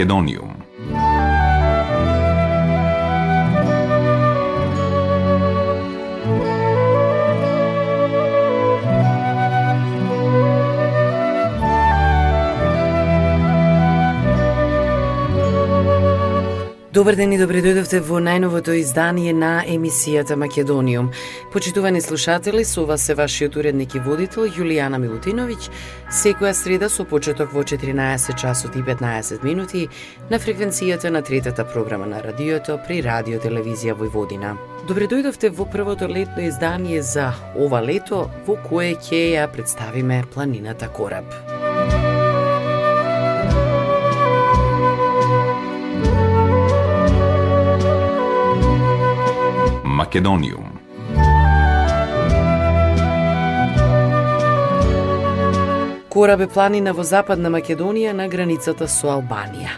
Македониум. Добар ден и добре дојдовте во најновото издание на емисијата Македониум. Почитувани слушатели, со вас е вашиот уредник и водител Јулијана Милутиновиќ, секоја среда со почеток во 14 часот и 15 минути на фреквенцијата на третата програма на радиото при Радио Телевизија Војводина. Добре дојдовте во првото летно издание за ова лето, во кое ќе ја представиме планината Кораб. Македониум. Корабе е планина во Западна Македонија на границата со Албанија.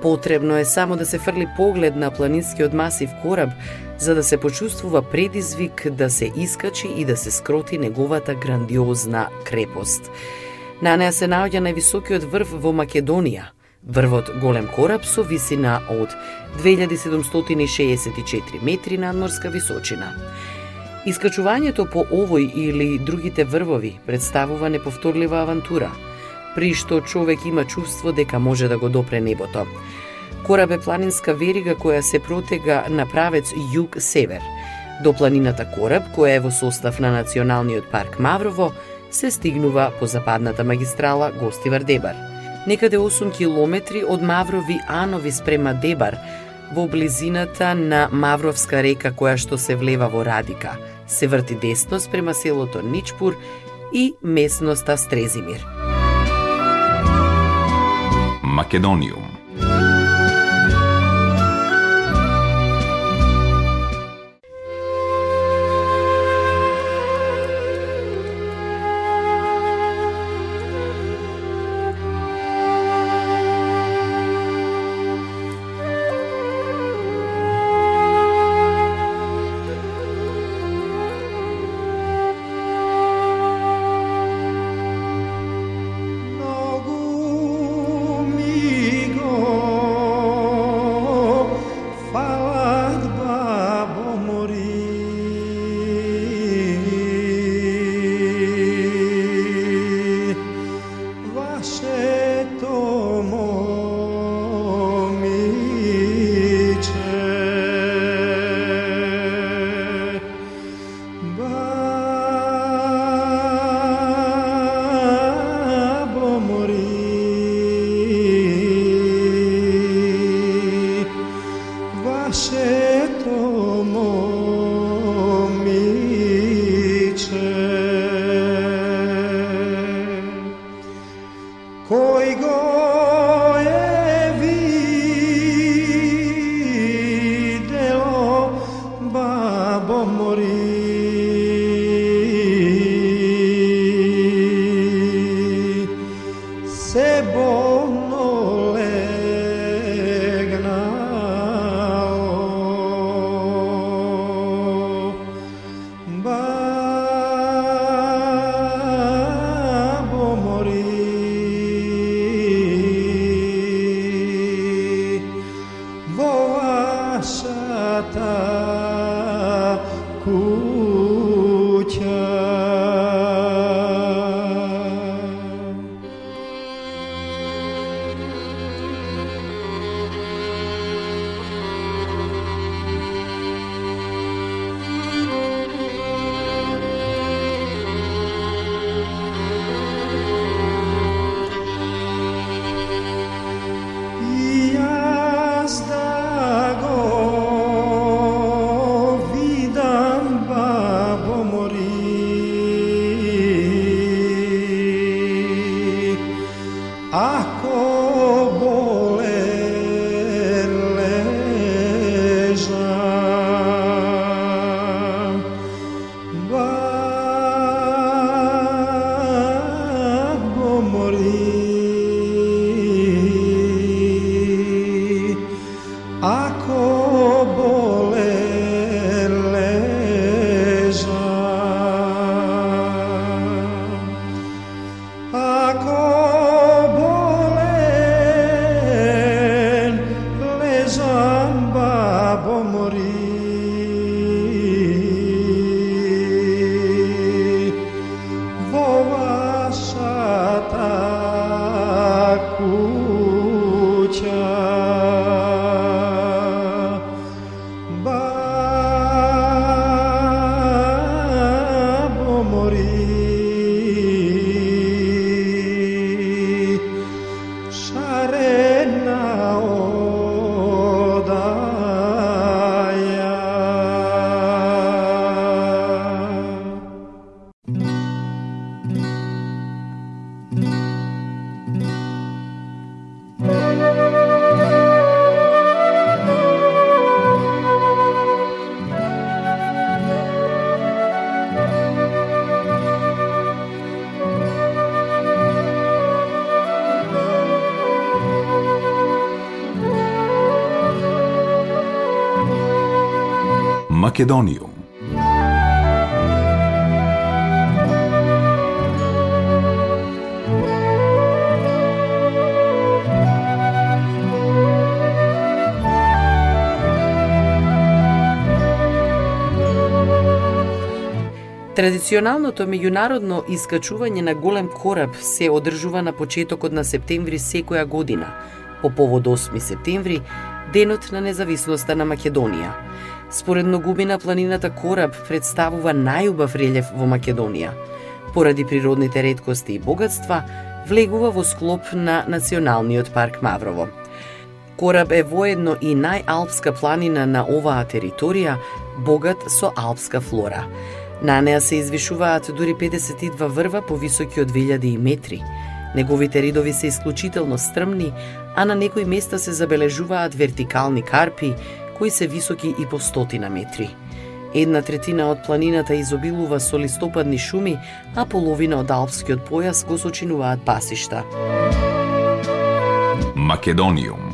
Потребно е само да се фрли поглед на планинскиот масив Кораб за да се почувствува предизвик да се искачи и да се скроти неговата грандиозна крепост. На неа се наоѓа највисокиот врв во Македонија, Врвот Голем кораб со висина од 2764 метри надморска височина. Искачувањето по овој или другите врвови представува неповторлива авантура, при што човек има чувство дека може да го допре небото. Кораб е планинска верига која се протега на правец југ-север. До планината Кораб, која е во состав на Националниот парк Маврово, се стигнува по западната магистрала Гостивар-Дебар – некаде 8 километри од Маврови Анови спрема Дебар, во близината на Мавровска река која што се влева во Радика. Се врти десно спрема селото Ничпур и местноста Стрезимир. Македониум Oh. Македониум Традиционалното меѓународно искачување на голем кораб се одржува на почетокот на септември секоја година, по повод 8 септември, денот на независноста на Македонија. Според Ногубина, планината Кораб представува најубав релјеф во Македонија. Поради природните редкости и богатства, влегува во склоп на Националниот парк Маврово. Кораб е воедно и најалпска планина на оваа територија, богат со алпска флора. На неа се извишуваат дури 52 врва повисоки од 2000 метри. Неговите ридови се исклучително стрмни, а на некои места се забележуваат вертикални карпи, кои се високи и по стотина метри. Една третина од планината изобилува со листопадни шуми, а половина од алпскиот појас го сочинуваат пасишта. Македониум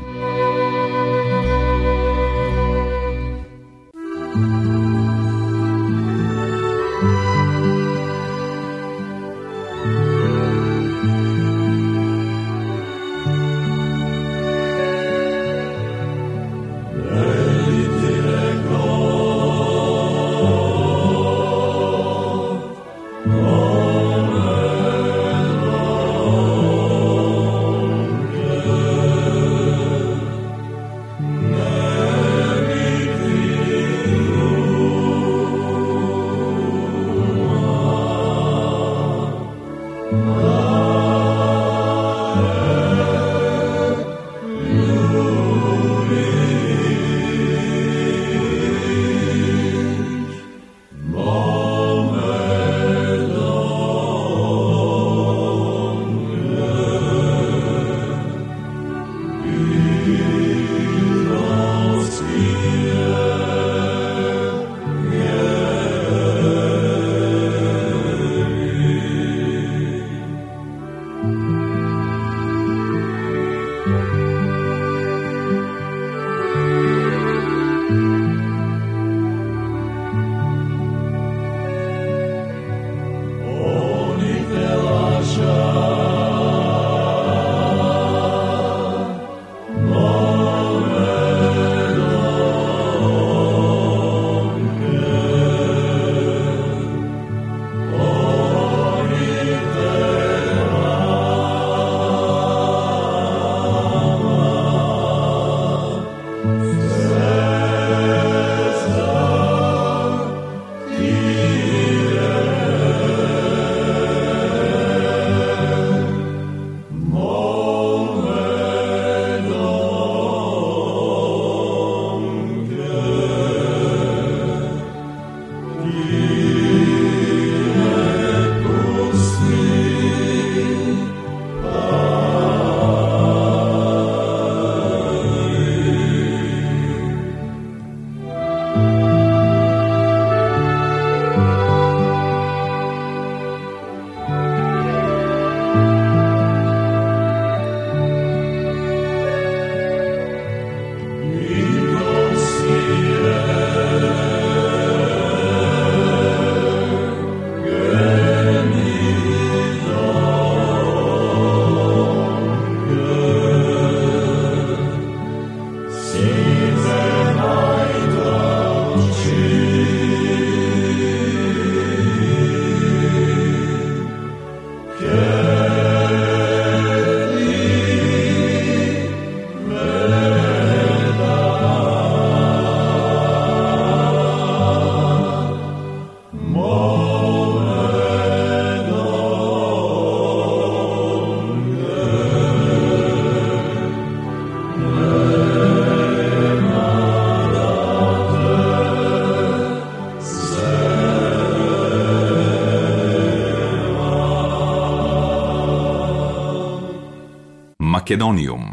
Македониум.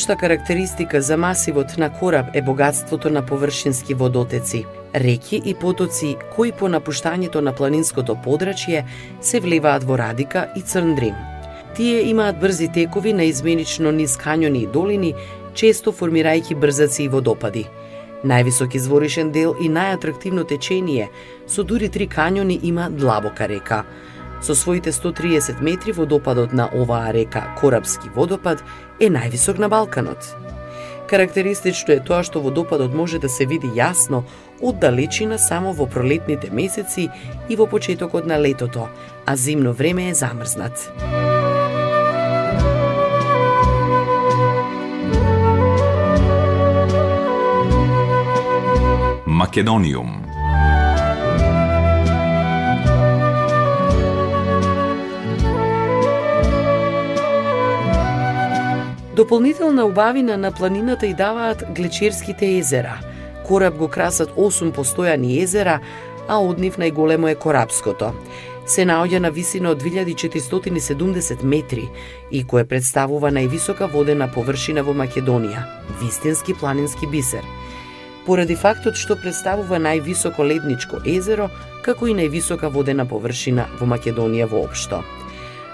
Општа карактеристика за масивот на кораб е богатството на површински водотеци, реки и потоци кои по напуштањето на планинското подрачје се влеваат во Радика и Црндрим. Тие имаат брзи текови на изменично низ канјони и долини, често формирајќи брзаци и водопади. Највисок изворишен дел и најатрактивно течение, со дури три канјони има длабока река. Со своите 130 метри водопадот на оваа река, Корабски водопад, е највисок на Балканот. Карактеристично е тоа што водопадот може да се види јасно од далечина само во пролетните месеци и во почетокот на летото, а зимно време е замрзнат. Македониум Дополнителна убавина на планината и даваат глечерските езера. Кораб го красат 8 постојани езера, а од нив најголемо е Корабското. Се наоѓа на висина од 2470 метри и кое представува највисока водена површина во Македонија, вистински планински бисер – поради фактот што представува највисоко ледничко езеро, како и највисока водена површина во Македонија воопшто.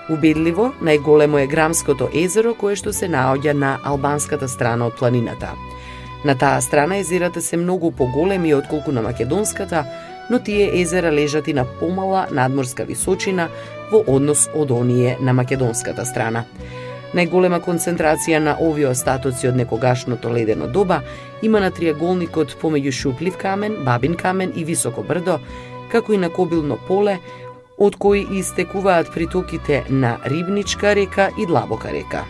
Убедливо, најголемо е Грамското езеро кое што се наоѓа на албанската страна од планината. На таа страна езерата се многу поголеми отколку на македонската, но тие езера лежат и на помала надморска височина во однос од оние на македонската страна. Најголема концентрација на овие остатоци од некогашното ледено доба има на триаголникот помеѓу Шуплив камен, Бабин камен и Високо брдо, како и на Кобилно поле, од кои истекуваат притоките на Рибничка река и Длабока река.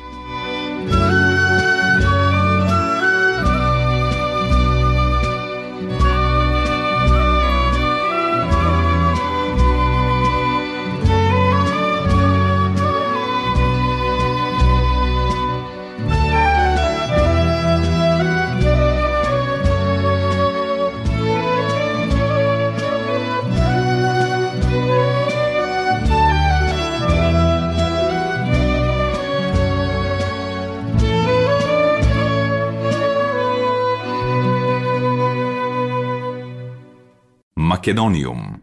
Македониум.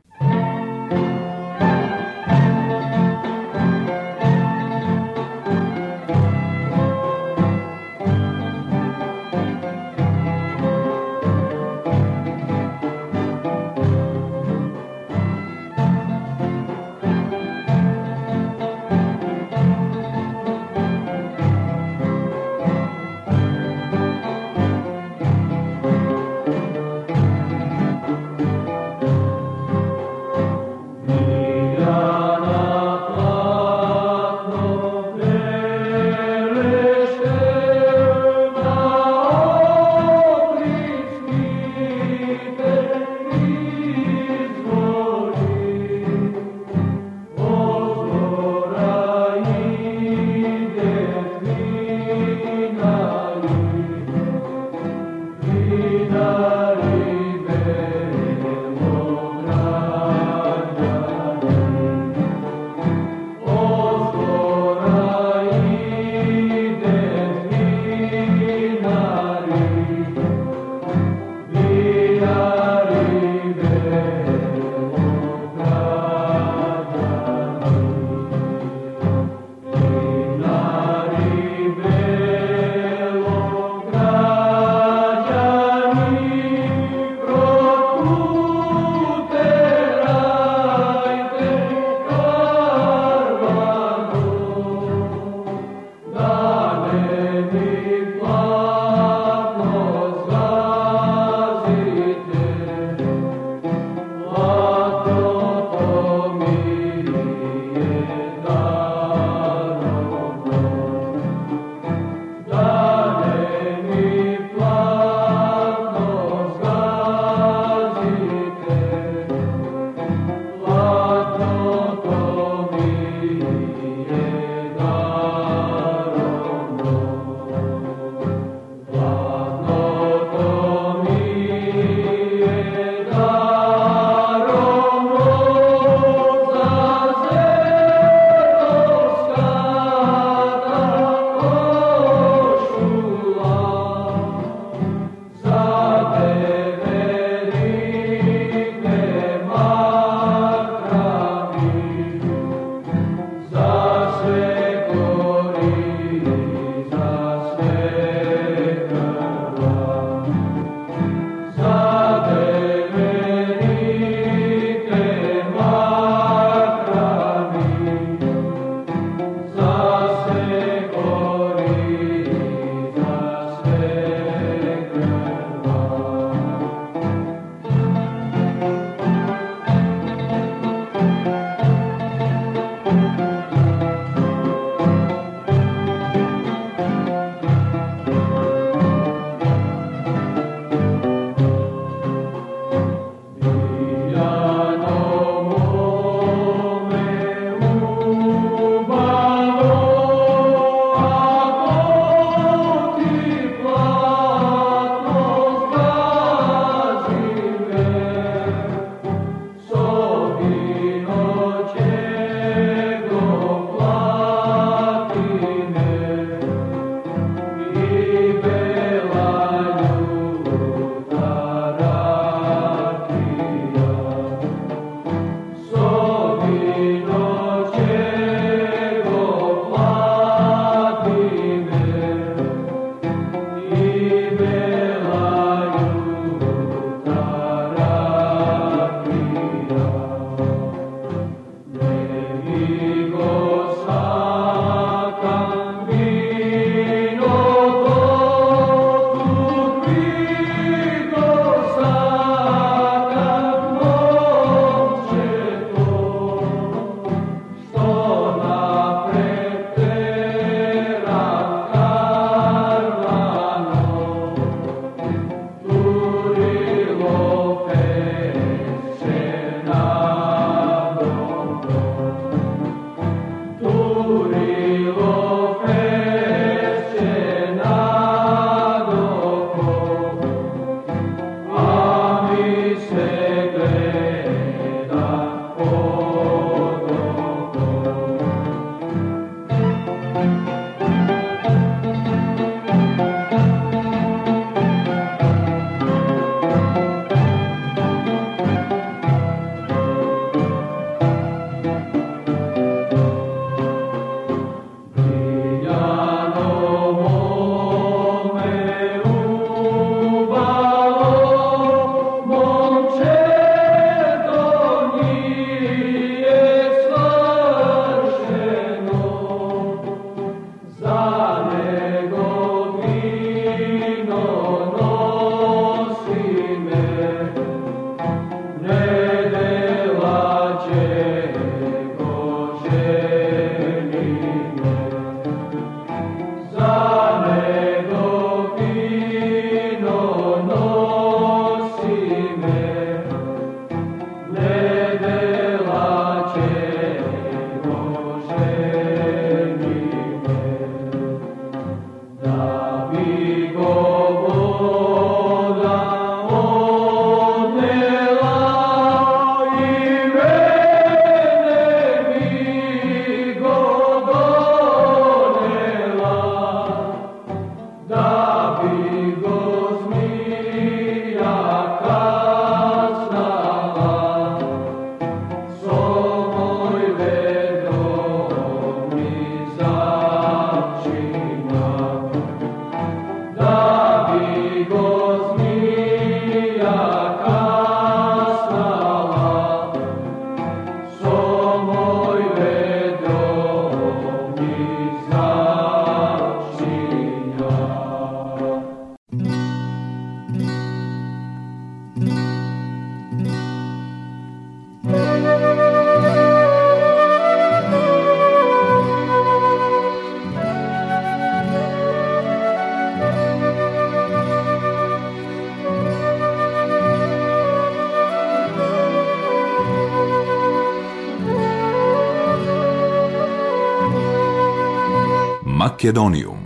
Македониум.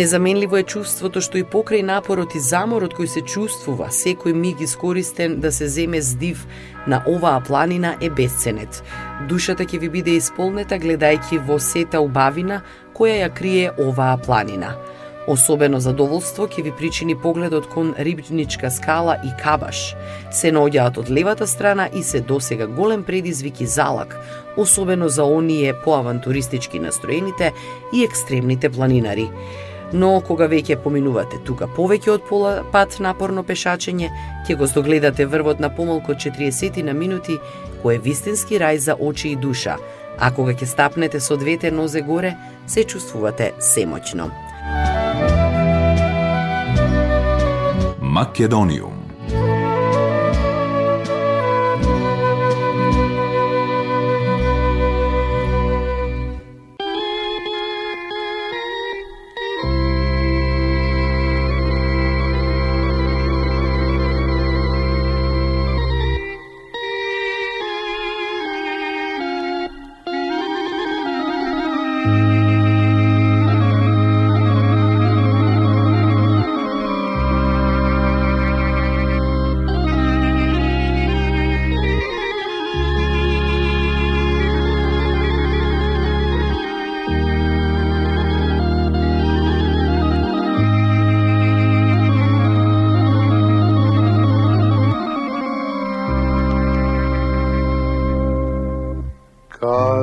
Незаменливо е чувството што и покрај напорот и заморот кој се чувствува секој миг искористен да се земе здив на оваа планина е бесценет. Душата ќе ви биде исполнета гледајќи во сета убавина која ја крие оваа планина. Особено задоволство ќе ви причини погледот кон Рибничка скала и Кабаш. Се наоѓаат од левата страна и се досега голем предизвик и залак, особено за оние поавантуристички настроените и екстремните планинари но кога веќе поминувате тука повеќе од пола пат напорно пешачење, ќе го здогледате врвот на помалку 40 на минути, кој е вистински рај за очи и душа, а кога ќе стапнете со двете нозе горе, се чувствувате семоќно. Македониум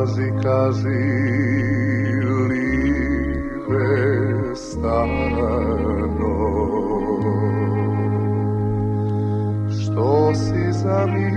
quasi quasi libere stanno. Što si za mi